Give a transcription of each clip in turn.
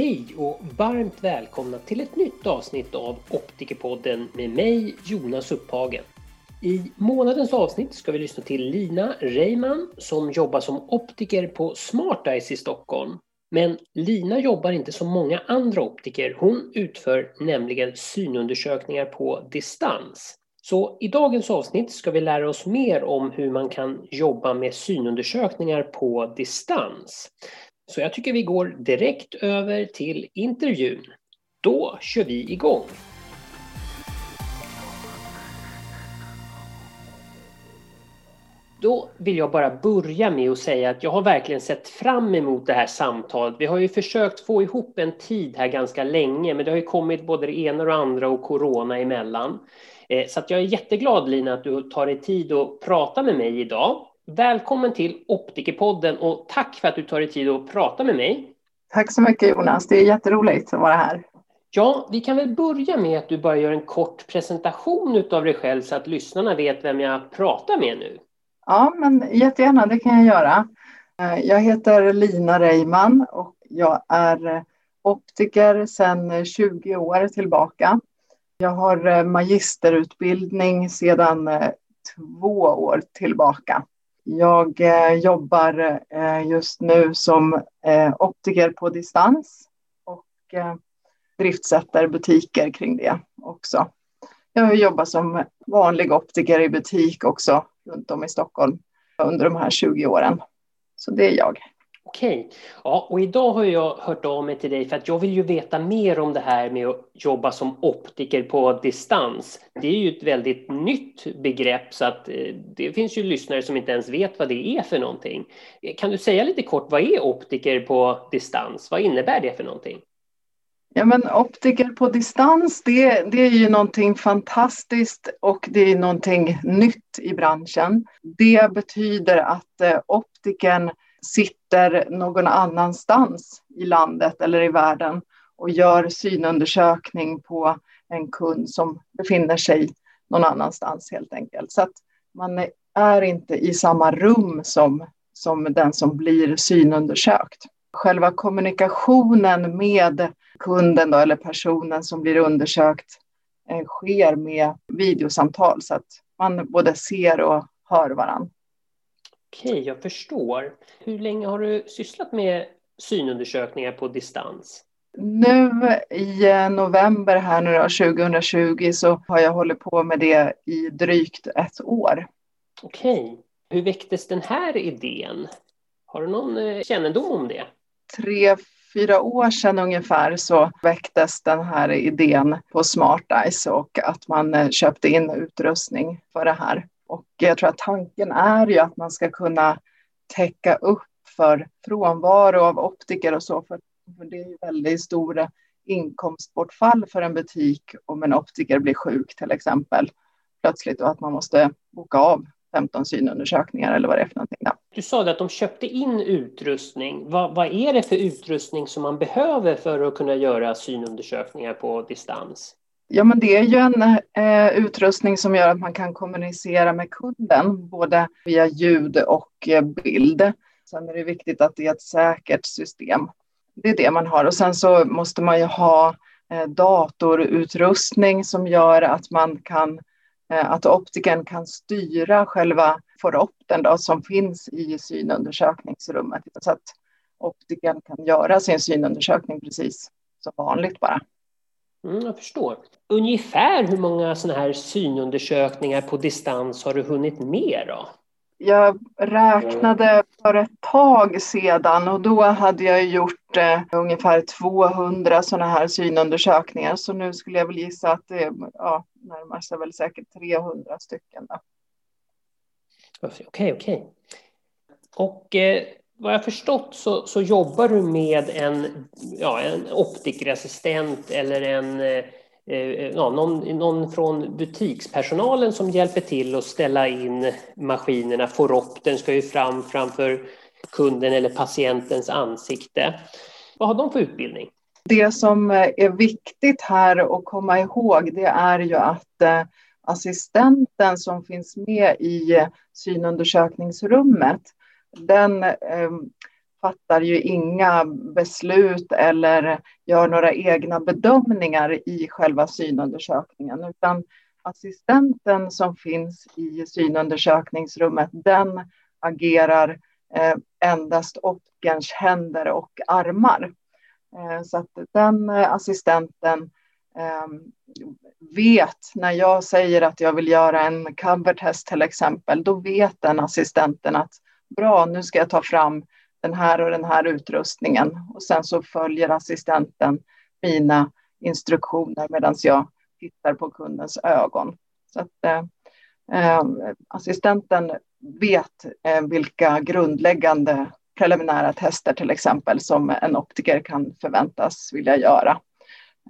Hej och varmt välkomna till ett nytt avsnitt av Optikerpodden med mig Jonas Upphagen. I månadens avsnitt ska vi lyssna till Lina Reiman som jobbar som optiker på Smart Eyes i Stockholm. Men Lina jobbar inte som många andra optiker. Hon utför nämligen synundersökningar på distans. Så i dagens avsnitt ska vi lära oss mer om hur man kan jobba med synundersökningar på distans. Så jag tycker vi går direkt över till intervjun. Då kör vi igång! Då vill jag bara börja med att säga att jag har verkligen sett fram emot det här samtalet. Vi har ju försökt få ihop en tid här ganska länge, men det har ju kommit både det ena och det andra och corona emellan. Eh, så att jag är jätteglad Lina att du tar dig tid att prata med mig idag. Välkommen till Optikerpodden och tack för att du tar dig tid att prata med mig. Tack så mycket Jonas, det är jätteroligt att vara här. Ja, vi kan väl börja med att du bara gör en kort presentation av dig själv så att lyssnarna vet vem jag pratar med nu. Ja, men jättegärna, det kan jag göra. Eh, jag heter Lina Reiman och jag är optiker sedan 20 år tillbaka. Jag har eh, magisterutbildning sedan eh, två år tillbaka. Jag eh, jobbar eh, just nu som eh, optiker på distans och driftsätter butiker kring det också. Jag har jobbat som vanlig optiker i butik också runt om i Stockholm under de här 20 åren. Så det är jag. Okej, ja, och idag har jag hört av mig till dig för att jag vill ju veta mer om det här med att jobba som optiker på distans. Det är ju ett väldigt nytt begrepp så att eh, det finns ju lyssnare som inte ens vet vad det är för någonting. Kan du säga lite kort, vad är optiker på distans? Vad innebär det för någonting? Ja, men optiker på distans, det, det är ju någonting fantastiskt och det är någonting nytt i branschen. Det betyder att eh, optiken sitter någon annanstans i landet eller i världen och gör synundersökning på en kund som befinner sig någon annanstans helt enkelt. Så att man är inte i samma rum som, som den som blir synundersökt. Själva kommunikationen med kunden då, eller personen som blir undersökt eh, sker med videosamtal så att man både ser och hör varandra. Okej, jag förstår. Hur länge har du sysslat med synundersökningar på distans? Nu i eh, november här nu då, 2020 så har jag hållit på med det i drygt ett år. Okej. Hur väcktes den här idén? Har du någon eh, kännedom om det? Tre, fyra år sedan ungefär så väcktes den här idén på Smart Eyes och att man eh, köpte in utrustning för det här. Och jag tror att tanken är ju att man ska kunna täcka upp för frånvaro av optiker och så, för det är ju väldigt stora inkomstbortfall för en butik om en optiker blir sjuk till exempel plötsligt och att man måste boka av 15 synundersökningar eller vad det är för någonting. Ja. Du sa att de köpte in utrustning. Vad, vad, är det för utrustning som man behöver för att kunna göra synundersökningar på distans? Ja, men det är ju en eh, utrustning som gör att man kan kommunicera med kunden, både via ljud och eh, bild. Sen är det viktigt att det är ett säkert system. Det är det man har. Och sen så måste man ju ha eh, datorutrustning som gör att man kan Eh, att optiken kan styra själva foropten då, som finns i synundersökningsrummet. Så att optiken kan göra sin synundersökning precis som vanligt bara. Mm, jag förstår. Ungefär hur många sådana här synundersökningar på distans har du hunnit med då? Jag räknade för ett tag sedan och då hade jag gjort eh, ungefär 200 sådana här synundersökningar. Så nu skulle jag väl gissa att det ja, närmar sig väl säkert 300 stycken. Okej, okej. Okay, Och eh, vad jag förstått så, så, jobbar du med en, ja, en optikerassistent eller en eh, eh, ja, någon, någon från butikspersonalen som hjälper till att ställa in maskinerna. Foroppen ska ju fram framför kunden eller patientens ansikte. Vad har de för utbildning? Det som eh, är viktigt här att komma ihåg det är ju att eh, assistenten som finns med i eh, synundersökningsrummet den eh, fattar ju inga beslut eller gör några egna bedömningar i själva synundersökningen, utan assistenten som finns i synundersökningsrummet, den agerar eh, endast optikerns händer och armar. Eh, så att den eh, assistenten ehm, vet när jag säger att jag vill göra en covertest till exempel, då vet den assistenten att bra, nu ska jag ta fram den här och den här utrustningen och sen så följer assistenten mina instruktioner medan jag tittar på kundens ögon. Så att, eh, eh, assistenten vet eh, vilka grundläggande preliminära tester till exempel som en optiker kan förväntas vilja göra.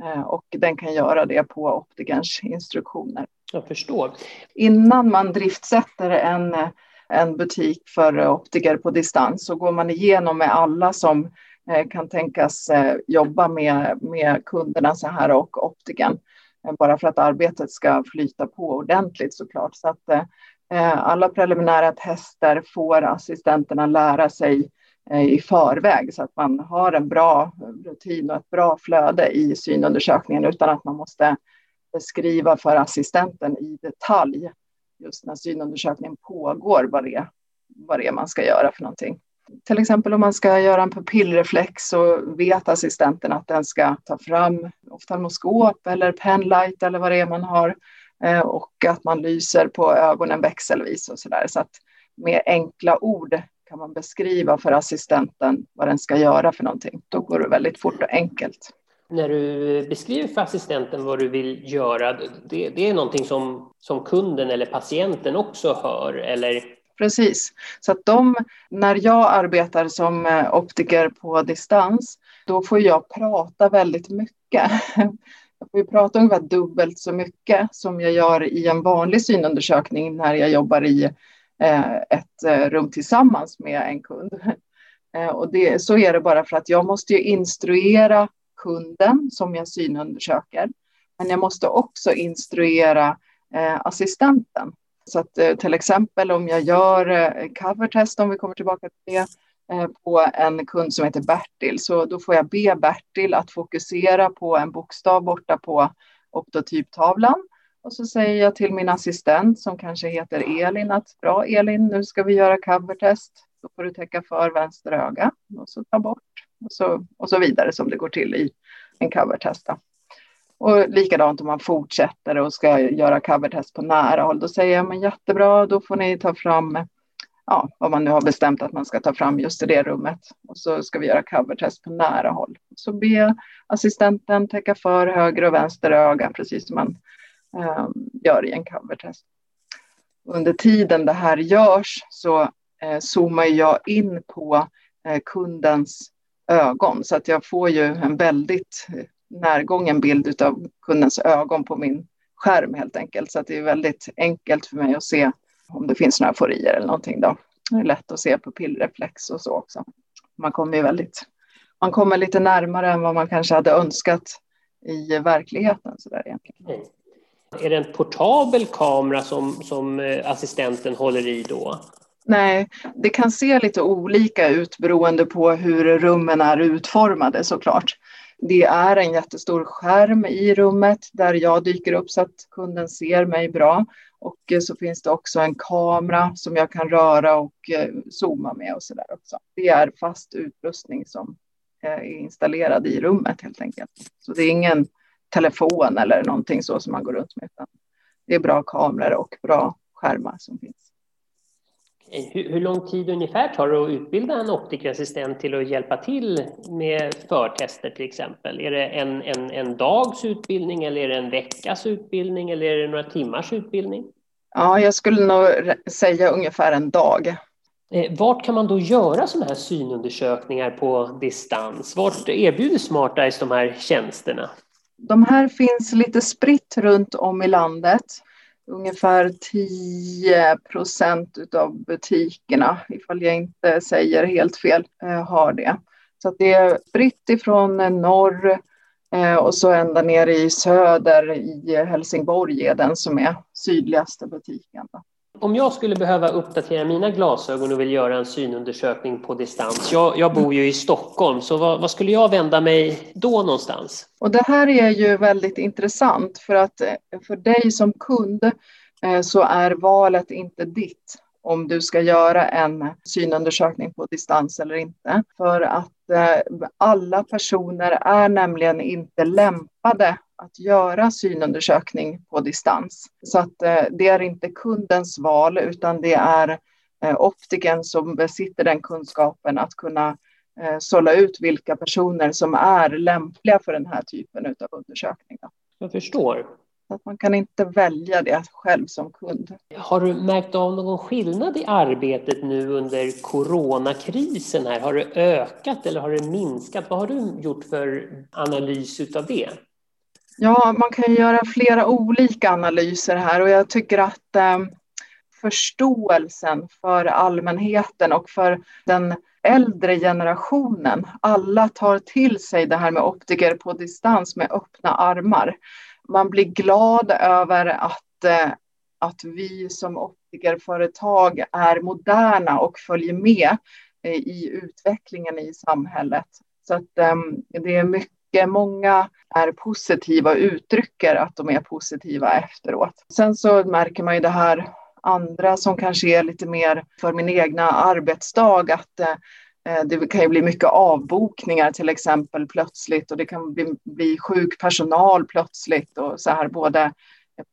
Eh, och den kan göra det på optikerns instruktioner. Jag förstår. Innan man driftsätter en, en butik för eh, optiker på distans så går man igenom med alla som eh, kan tänkas eh, jobba med, med kunderna så här och optiken. Bara för att arbetet ska flyta på ordentligt såklart. Så att alla preliminära tester får assistenterna lära sig Eh, i förväg så att man har en bra rutin och ett bra flöde i synundersökningen utan att man måste beskriva för assistenten i detalj just när synundersökningen pågår vad det, är, vad det är man ska göra för någonting. Till exempel om man ska göra en pupillreflex så vet assistenten att den ska ta fram oftalmoskop eller penlight eller vad det är man har eh, och att man lyser på ögonen växelvis och så där. Så att med enkla ord kan man beskriva för assistenten vad den ska göra för någonting. Då går det väldigt fort och enkelt. När du beskriver för assistenten vad du vill göra, det, det är någonting som, som kunden eller patienten också hör, eller? Precis, så att de, när jag arbetar som eh, optiker på distans, då får jag prata väldigt mycket. Jag får prata ungefär dubbelt så mycket som jag gör i en vanlig synundersökning när jag jobbar i eh, ett eh, rum tillsammans med en kund. Och det, så är det bara för att jag måste ju instruera kunden som jag synundersöker. Men jag måste också instruera eh, assistenten. Så att eh, till exempel om jag gör eh, covertest, om vi kommer tillbaka till det, på en kund som heter Bertil, så då får jag be Bertil att fokusera på en bokstav borta på optotyptavlan och så säger jag till min assistent som kanske heter Elin att bra Elin, nu ska vi göra covertest. Då får du täcka för vänster öga och så ta bort och så, och så vidare som det går till i en covertest. Och likadant om man fortsätter och ska göra covertest på nära håll. Då säger jag men jättebra, då får ni ta fram ja, vad man nu har bestämt att man ska ta fram just i det rummet. Och så ska vi göra covertest på nära håll. Så be assistenten täcka för höger och vänster öga, precis som man eh, gör i en covertest. Under tiden det här görs så eh, zoomar jag in på eh, kundens ögon så att jag får ju en väldigt närgången bild av kundens ögon på min skärm helt enkelt. Så att det är väldigt enkelt för mig att se om det finns några forier eller någonting. Då. Det är lätt att se pupillreflex och så också. Man kommer ju väldigt, man kommer lite närmare än vad man kanske hade önskat i verkligheten. Så där egentligen. Mm. Är det en portabel kamera som, som eh, assistenten håller i då? Nej, det kan se lite olika ut beroende på hur rummen är utformade såklart. Det är en jättestor skärm i rummet där jag dyker upp så att kunden ser mig bra. Och eh, så finns det också en kamera som jag kan röra och eh, zooma med och så där också. Det är fast utrustning som eh, är installerad i rummet helt enkelt. Så det är ingen telefon eller någonting så som man går runt med. Utan det är bra kameror och bra skärmar som finns. Hur, lång tid ungefär tar det att utbilda en optikerassistent till att hjälpa till med förtester till exempel? Är det en, en, en dags utbildning eller är det en veckas utbildning eller är det några timmars utbildning? Ja, jag skulle nog säga ungefär en dag. Eh, vart kan man då göra sådana här synundersökningar på distans? Vart erbjuder SmartEyes de här tjänsterna? De här finns lite spritt runt om i landet. Ungefär 10 procent av butikerna, ifall jag inte säger helt fel, eh, har det. Så det är spritt ifrån eh, norr eh, och så ända ner i söder i Helsingborg är den som är sydligaste butiken. Om jag skulle behöva uppdatera mina glasögon och vill göra en synundersökning på distans. Jag, jag bor ju i Stockholm, så vad, vad, skulle jag vända mig då någonstans? Och det här är ju väldigt intressant för att eh, för dig som kund eh, så är valet inte ditt om du ska göra en synundersökning på distans eller inte. För att eh, alla personer är nämligen inte lämpade att göra synundersökning på distans. Så att eh, det är inte kundens val utan det är eh, optiken som besitter den kunskapen att kunna sålla ut vilka personer som är lämpliga för den här typen av undersökning. Jag förstår. Att man kan inte välja det själv som kund. Har du märkt av någon skillnad i arbetet nu under coronakrisen? här? Har det ökat eller har det minskat? Vad har du gjort för analys av det? Ja, man kan göra flera olika analyser här och jag tycker att eh, förståelsen för allmänheten och för den äldre generationen, alla tar till sig det här med optiker på distans med öppna armar man blir glad över att, eh, att vi som optikerföretag är moderna och följer med eh, i utvecklingen i samhället. Så att ehm, det är mycket, många är positiva och uttrycker att de är positiva efteråt. Sen så märker man ju det här andra som kanske är lite mer för min egna arbetsdag, att eh, det kan ju bli mycket avbokningar till exempel plötsligt och det kan bli, bli sjuk personal plötsligt och så här både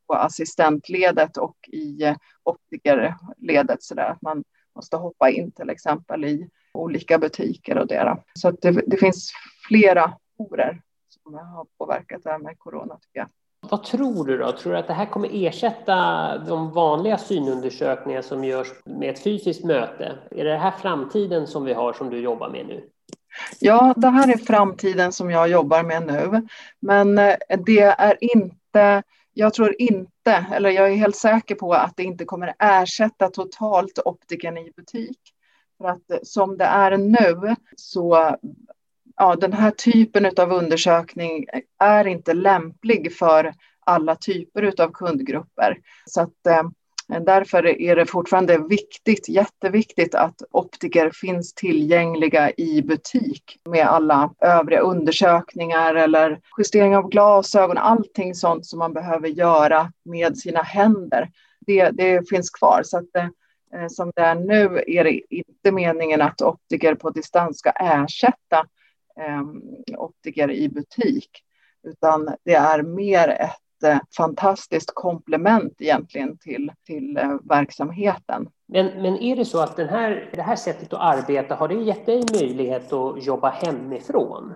på assistentledet och i eh, optikerledet så där att man måste hoppa in till exempel i olika butiker och det. Så att det, det finns flera faktorer som har påverkat det här med corona tycker jag. Vad tror du då? Tror du att det här kommer ersätta de vanliga synundersökningar som görs med ett fysiskt möte? Är det här framtiden som vi har som du jobbar med nu? Ja, det här är framtiden som jag jobbar med nu. Men eh, det är inte, jag tror inte, eller jag är helt säker på att det inte kommer ersätta totalt optiken i butik. För att eh, som det är nu så ja, den här typen av undersökning är inte lämplig för alla typer av kundgrupper. Så att, eh, därför är det fortfarande viktigt, jätteviktigt att optiker finns tillgängliga i butik med alla övriga undersökningar eller justering av glasögon, allting sånt som man behöver göra med sina händer. Det, det finns kvar. Så att, eh, som det är nu är det inte meningen att optiker på distans ska ersätta optiker i butik, utan det är mer ett eh, fantastiskt komplement egentligen till, till eh, verksamheten. Men, men är det så att den här, det här sättet att arbeta, har det gett dig möjlighet att jobba hemifrån?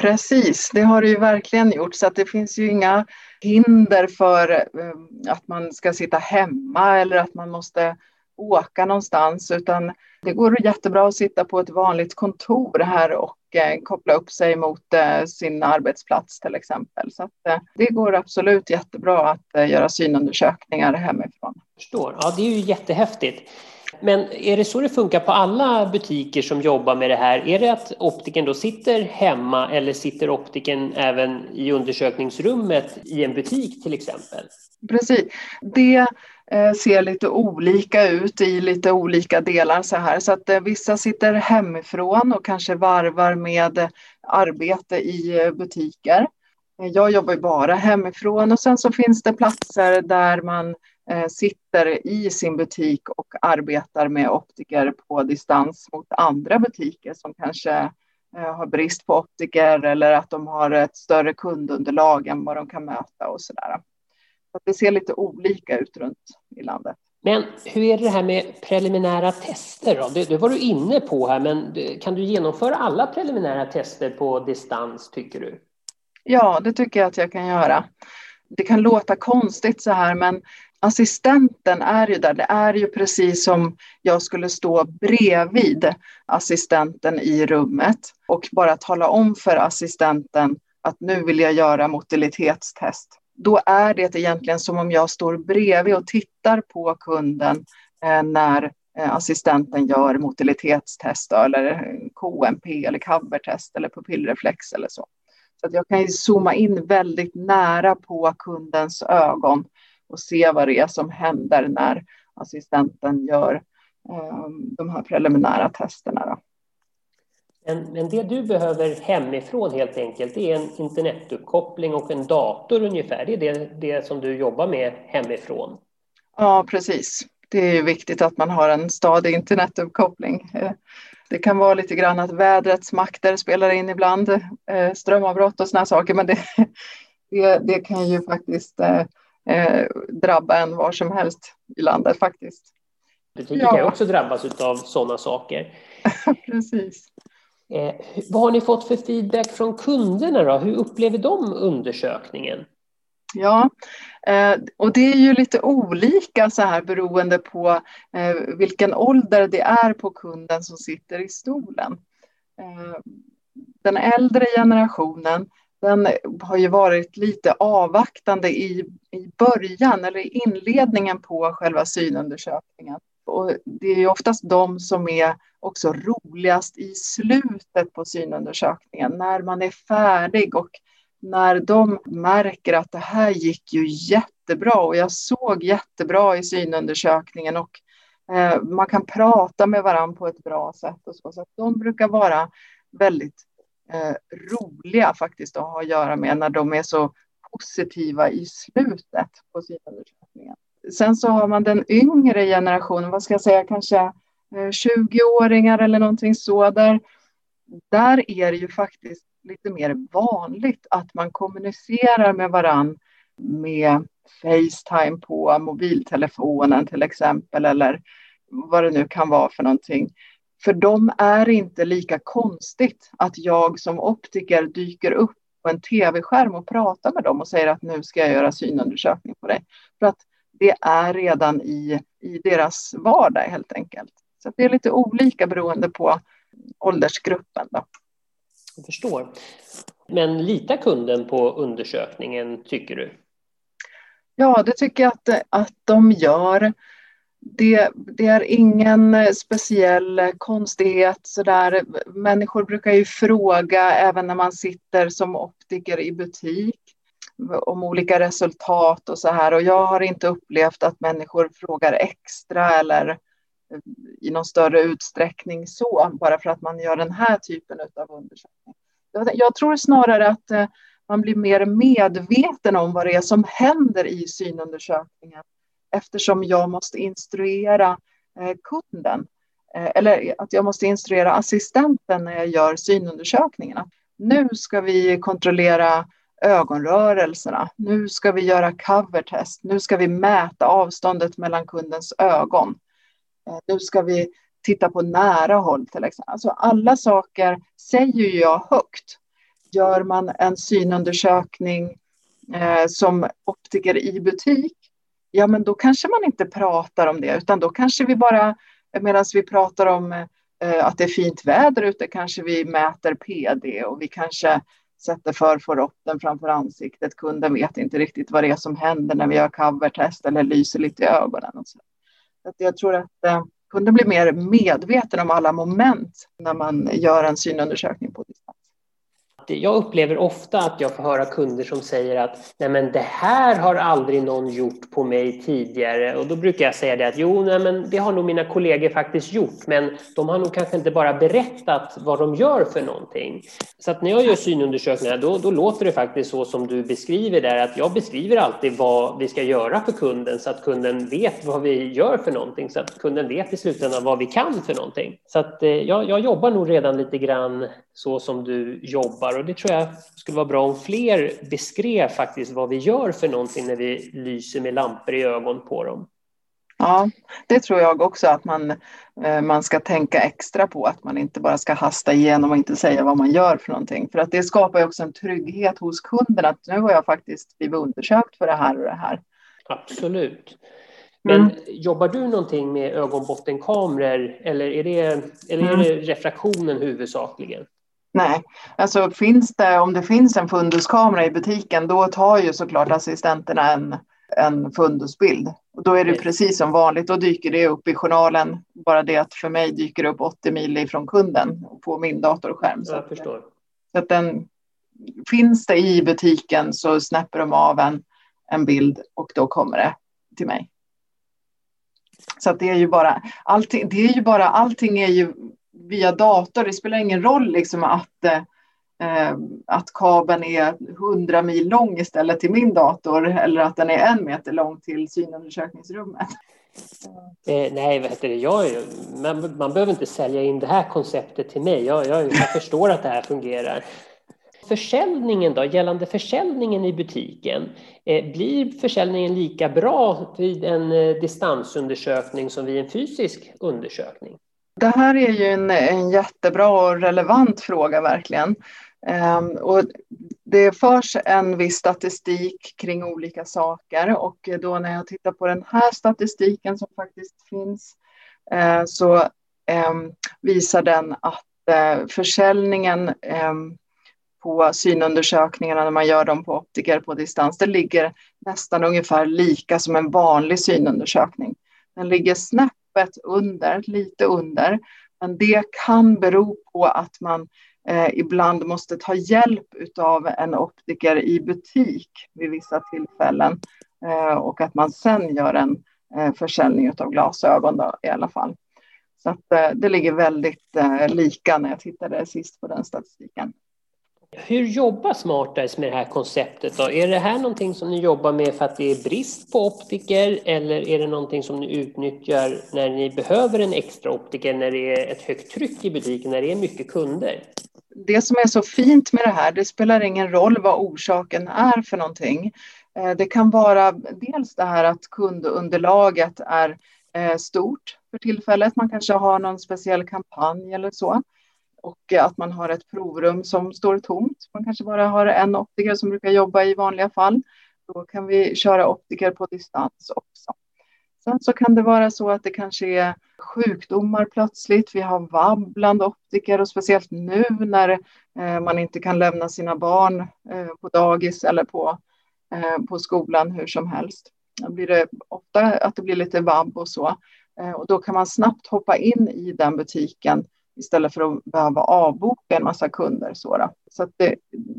Precis, det har det ju verkligen gjort, så att det finns ju inga hinder för eh, att man ska sitta hemma eller att man måste åka någonstans, utan det går jättebra att sitta på ett vanligt kontor här och koppla upp sig mot eh, sin arbetsplats till exempel. Så eh, det går absolut jättebra att göra synundersökningar hemifrån. Förstår. Ja, det är ju jättehäftigt. Men är det så det funkar på alla butiker som jobbar med det här? Är det att optiken då sitter hemma eller sitter optiken även i undersökningsrummet i en butik till exempel? Precis. Det Eh, Eh, ser lite olika ut i lite olika delar så här. Så att eh, vissa sitter hemifrån och kanske varvar med eh, arbete i butiker. Jag jobbar bara hemifrån och sen så finns det platser där man sitter i sin butik och arbetar med optiker på distans mot andra butiker som kanske har brist på optiker eller att de har ett större kundunderlag än vad de kan möta och så så det ser lite olika ut runt i landet. Men hur är det här med preliminära tester? Då? Det, det var du inne på här, men kan du genomföra alla preliminära tester på distans, tycker du? Ja, det tycker jag att jag kan göra. Det kan låta konstigt så här, men assistenten är ju där. Det är ju precis som jag skulle stå bredvid assistenten i rummet och bara tala om för assistenten att nu vill jag göra motilitetstest då är det egentligen som om jag står bredvid och tittar på kunden eh, när eh, assistenten gör motilitetstest eller eh, KMP eller covertest eller pupillreflex eller så. Så att jag kan ju zooma in väldigt nära på kundens ögon och se vad det är som händer när assistenten gör de här preliminära testerna. Då. Men, men det du behöver hemifrån helt enkelt är en internetuppkoppling och en dator ungefär. Det är det, det som du jobbar med hemifrån. Ja, precis. Det är ju viktigt att man har en stadig internetuppkoppling. Eh, det kan vara lite grann att vädrets makter spelar in ibland, eh, strömavbrott och sådana saker, men det, det, det, kan ju faktiskt eh, drabba en var som helst i landet faktiskt. Butiker ja. kan också drabbas av sådana saker. Precis. Eh, vad har ni fått för feedback från kunderna då? Hur upplever de undersökningen? Ja, eh, och det är ju lite olika så här beroende på eh, vilken ålder det är på kunden som sitter i stolen. Eh, den äldre generationen den har ju varit lite avvaktande i, i början eller i inledningen på själva synundersökningen. Och det är ju oftast de som är också roligast i slutet på synundersökningen, när man är färdig och när de märker att det här gick ju jättebra och jag såg jättebra i synundersökningen och eh, man kan prata med varandra på ett bra sätt och så. Så de brukar vara väldigt eh, roliga faktiskt att ha att göra med när de är så positiva i slutet på synundersökningen. Sen så har man den yngre generationen, vad ska jag säga, kanske eh, 20-åringar eller någonting så. Där, där är det ju faktiskt lite mer vanligt att man kommunicerar med varann med Facetime på mobiltelefonen till exempel eller vad det nu kan vara för någonting. För dem är det inte lika konstigt att jag som optiker dyker upp på en tv-skärm och pratar med dem och säger att nu ska jag göra synundersökning på dig. För att det är redan i, i deras vardag helt enkelt. Så det är lite olika beroende på åldersgruppen. Då. Jag förstår. Men litar kunden på undersökningen, tycker du? Ja, det tycker jag att, att de gör. Det, det är ingen speciell konstighet sådär. Människor brukar ju fråga även när man sitter som optiker i butik om olika resultat och så här. Och jag har inte upplevt att människor frågar extra eller eh, i någon större utsträckning så, bara för att man gör den här typen av undersökning. Jag tror snarare att eh, man blir mer medveten om vad det är som händer i synundersökningen eftersom jag måste instruera eh, kunden eller att jag måste instruera assistenten när jag gör synundersökningen. Nu ska vi kontrollera ögonrörelserna. Nu ska vi göra covertest. Nu ska vi mäta avståndet mellan kundens ögon. Eh, nu ska vi titta på nära håll till exempel. Alltså alla saker säger jag högt. Gör man en synundersökning eh, som optiker i butik, ja men då kanske man inte pratar om det, utan då kanske vi bara, medan vi pratar om eh, att det är fint väder ute, kanske vi mäter PD och vi kanske sätter för förforotten framför ansiktet. Kunden vet inte riktigt vad det är som händer när vi gör covertest eller lyser lite i ögonen. Och så. så jag tror att eh, kunden blir mer medveten om alla moment när man gör en synundersökning på distans jag upplever ofta att jag får höra kunder som säger att nej men det här har aldrig någon gjort på mig tidigare och då brukar jag säga det att jo, nej men det har nog mina kollegor faktiskt gjort, men de har nog kanske inte bara berättat vad de gör för någonting. Så att när jag gör synundersökningar då, då låter det faktiskt så som du beskriver där, att jag beskriver alltid vad vi ska göra för kunden så att kunden vet vad vi gör för någonting, så att kunden vet i slutändan vad vi kan för någonting. Så att eh, jag, jag jobbar nog redan lite grann så som du jobbar och det tror jag skulle vara bra om fler beskrev faktiskt vad vi gör för någonting när vi lyser med lampor i ögon på dem. Ja, det tror jag också att man, eh, man ska tänka extra på, att man inte bara ska hasta igenom och inte säga vad man gör för någonting. För att det skapar också en trygghet hos kunden att nu har jag faktiskt blivit undersökt för det här och det här. Absolut. Men mm. jobbar du någonting med ögonbottenkameror eller är det, eller är det mm. refraktionen huvudsakligen? Nej, alltså finns det, om det finns en funduskamera i butiken, då tar ju såklart assistenterna en, en fundusbild. Och då är det precis som vanligt, då dyker det upp i journalen. Bara det att för mig dyker det upp 80 mil ifrån kunden på min datorskärm. Jag förstår. Så att den, finns det i butiken så snäpper de av en, en bild och då kommer det till mig. Så det är ju bara allting, det är ju bara, allting är ju via dator. Det spelar ingen roll liksom att, eh, att kabeln är 100 mil lång istället till min dator eller att den är en meter lång till synundersökningsrummet. Eh, nej, vet du, jag, man, man behöver inte sälja in det här konceptet till mig. Jag, jag, jag förstår att det här fungerar. Försäljningen då, gällande försäljningen i butiken, eh, blir försäljningen lika bra vid en eh, distansundersökning som vid en fysisk undersökning? Det här är ju en, en jättebra och relevant fråga verkligen. Um, och det förs en viss statistik kring olika saker och då när jag tittar på den här statistiken som faktiskt finns uh, så um, visar den att uh, försäljningen um, på synundersökningarna när man gör dem på optiker på distans, det ligger nästan ungefär lika som en vanlig synundersökning. Den ligger snäppet under, lite under, men det kan bero på att man eh, ibland måste ta hjälp av en optiker i butik vid vissa tillfällen eh, och att man sen gör en eh, försäljning av glasögon då, i alla fall. Så att, eh, det ligger väldigt eh, lika när jag tittade sist på den statistiken. Hur jobbar Smartice med det här konceptet? Då? Är det här någonting som ni jobbar med för att det är brist på optiker eller är det någonting som ni utnyttjar när ni behöver en extra optiker när det är ett högt tryck i butiken, när det är mycket kunder? Det som är så fint med det här, det spelar ingen roll vad orsaken är för någonting. Eh, det kan vara dels det här att kundunderlaget är eh, stort för tillfället. Man kanske har någon speciell kampanj eller så och att man har ett provrum som står tomt. Man kanske bara har en optiker som brukar jobba i vanliga fall. Då kan vi köra optiker på distans också. Sen så kan det vara så att det kanske är sjukdomar plötsligt. Vi har vab bland optiker och speciellt nu när eh, man inte kan lämna sina barn eh, på dagis eller på, eh, på skolan hur som helst. Då blir det ofta att det blir lite vab och så. Och då kan man snabbt hoppa in i den butiken istället för att behöva avboka en massa kunder. Så, så det,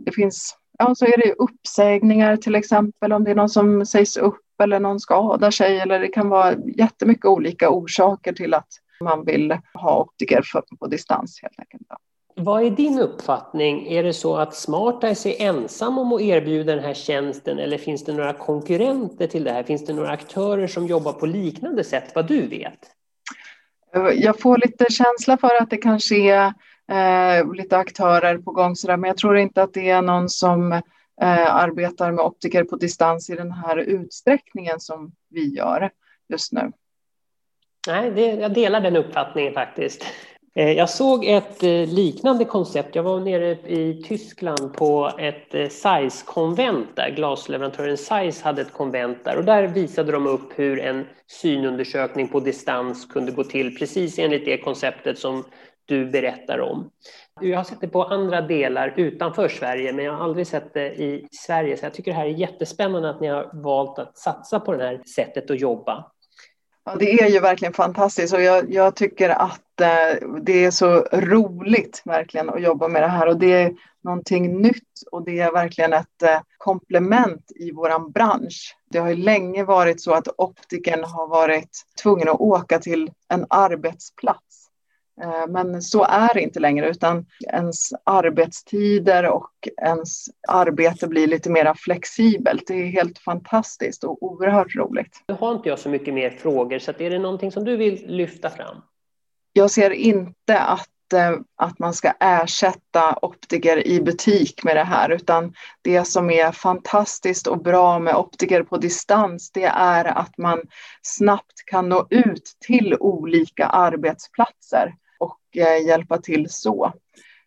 det, finns, ja, så är det uppsägningar till exempel om det är någon som sägs upp eller någon skadar sig eller det kan vara jättemycket olika orsaker till att man vill ha optiker för, på distans helt enkelt. Vad är din uppfattning? Är det så att Smarteyes är ensam om att erbjuda den här tjänsten eller finns det några konkurrenter till det här? Finns det några aktörer som jobbar på liknande sätt vad du vet? Jag får lite känsla för att det kanske är eh, lite aktörer på gång, så där, men jag tror inte att det är någon som eh, arbetar med optiker på distans i den här utsträckningen som vi gör just nu. Nej, det, jag delar den uppfattningen faktiskt. Eh, jag såg ett eh, liknande koncept. Jag var nere i Tyskland på ett eh, SAIS-konvent där. Glasleverantören SAIS hade ett konvent där och där visade de upp hur en synundersökning på distans kunde gå till precis enligt det konceptet som du berättar om. Jag har sett det på andra delar utanför Sverige, men jag har aldrig sett det i Sverige. Så jag tycker det här är jättespännande att ni har valt att satsa på det här sättet att jobba. Ja, det är ju verkligen fantastiskt. Och jag, jag tycker att eh, det är så roligt verkligen att jobba med det här. Och det är någonting nytt och det är verkligen ett eh, komplement i våran bransch. Det har ju länge varit så att optiken har varit tvungen att åka till en arbetsplats men så är det inte längre, utan ens arbetstider och ens arbete blir lite mer flexibelt. Det är helt fantastiskt och oerhört roligt. Nu har inte jag så mycket mer frågor, så är det någonting som du vill lyfta fram? Jag ser inte att, eh, att man ska ersätta optiker i butik med det här, utan det som är fantastiskt och bra med optiker på distans, det är att man snabbt kan nå ut till olika arbetsplatser eh, Eh, hjälpa till så.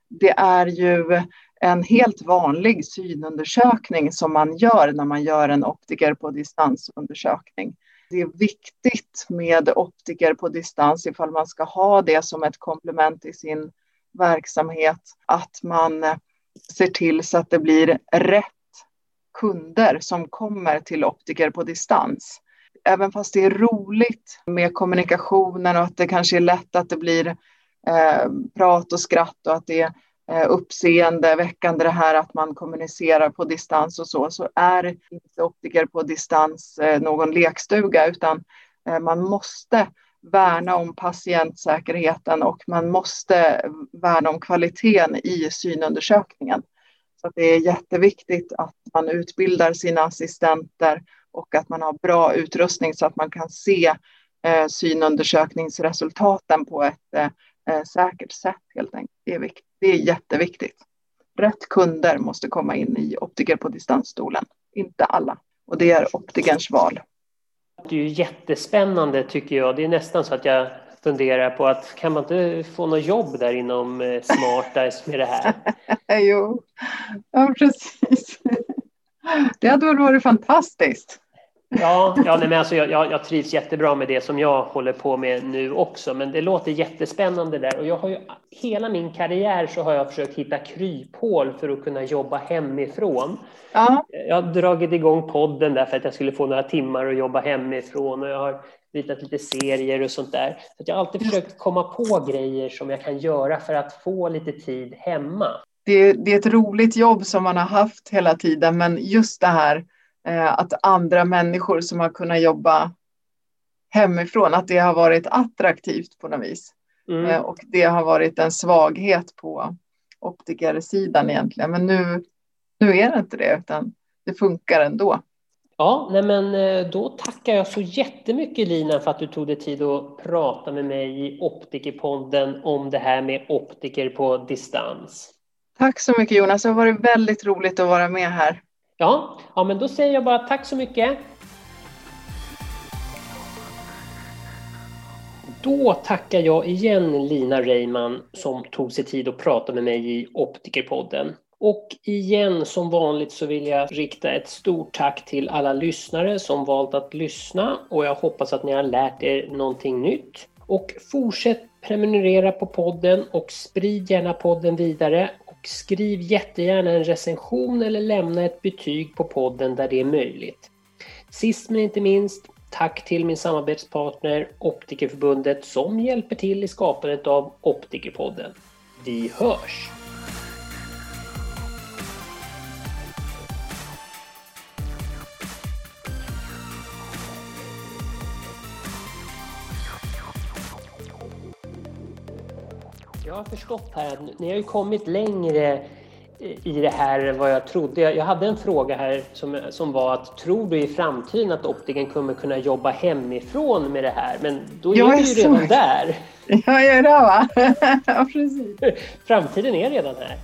Det är ju en helt vanlig synundersökning som man gör när man gör en optiker på distansundersökning. Det är viktigt med optiker på distans ifall man ska ha det som ett komplement i sin verksamhet, att man ser till så att det blir rätt kunder som kommer till optiker på distans. Även fast det är roligt med kommunikationen och att det kanske är lätt att det blir eh, prat och skratt och att det är eh, uppseendeväckande det här att man kommunicerar på distans och så, så är inte optiker på distans eh, någon lekstuga utan eh, man måste värna om patientsäkerheten och man måste värna om kvaliteten i synundersökningen. Så det är jätteviktigt att man utbildar sina assistenter och att man har bra utrustning så att man kan se eh, synundersökningsresultaten på ett eh, eh, säkert sätt helt enkelt. Det är, det är jätteviktigt. Rätt kunder måste komma in i optiker på distansstolen, inte alla. Och det är optikerns val. Det är ju jättespännande tycker jag. Det är nästan så att jag funderar på att kan man inte få något jobb där inom eh, Smartice med det här? jo, ja precis. Det hade väl varit fantastiskt. Ja, ja nej, men alltså jag, jag, jag, trivs jättebra med det som jag håller på med nu också, men det låter jättespännande där. Och jag har ju, hela min karriär så har jag försökt hitta kryphål för att kunna jobba hemifrån. Ja. Jag har dragit igång podden där för att jag skulle få några timmar att jobba hemifrån och jag har ritat lite serier och sånt där. Så jag har alltid försökt komma på grejer som jag kan göra för att få lite tid hemma. Det, det är ett roligt jobb som man har haft hela tiden, men just det här att andra människor som har kunnat jobba hemifrån, att det har varit attraktivt på något vis. Mm. Eh, och det har varit en svaghet på optikersidan egentligen. Men nu, nu är det inte det, utan det funkar ändå. Ja, nej men eh, då tackar jag så jättemycket Lina för att du tog dig tid att prata med mig i Optikerpodden om det här med optiker på distans. Tack så mycket Jonas, det har varit väldigt roligt att vara med här. Ja, ja, men då säger jag bara tack så mycket. Då tackar jag igen Lina Reimann som tog sig tid att prata med mig i Optikerpodden. Och igen som vanligt så vill jag rikta ett stort tack till alla lyssnare som valt att lyssna och jag hoppas att ni har lärt er någonting nytt. Och fortsätt prenumerera på podden och sprid gärna podden vidare skriv jättegärna en recension eller lämna ett betyg på podden där det är möjligt. Sist men inte minst, tack till min samarbetspartner Optikerförbundet som hjälper till i skapandet av Optikerpodden. Vi hörs! Jag har förstått här att ni har ju kommit längre i det här än vad jag trodde. Jag hade en fråga här som, som var att tror du i framtiden att optiken kommer kunna jobba hemifrån med det här? Men då jag är du ju redan där. Ja, jag är där va? ja, precis. Framtiden är redan här.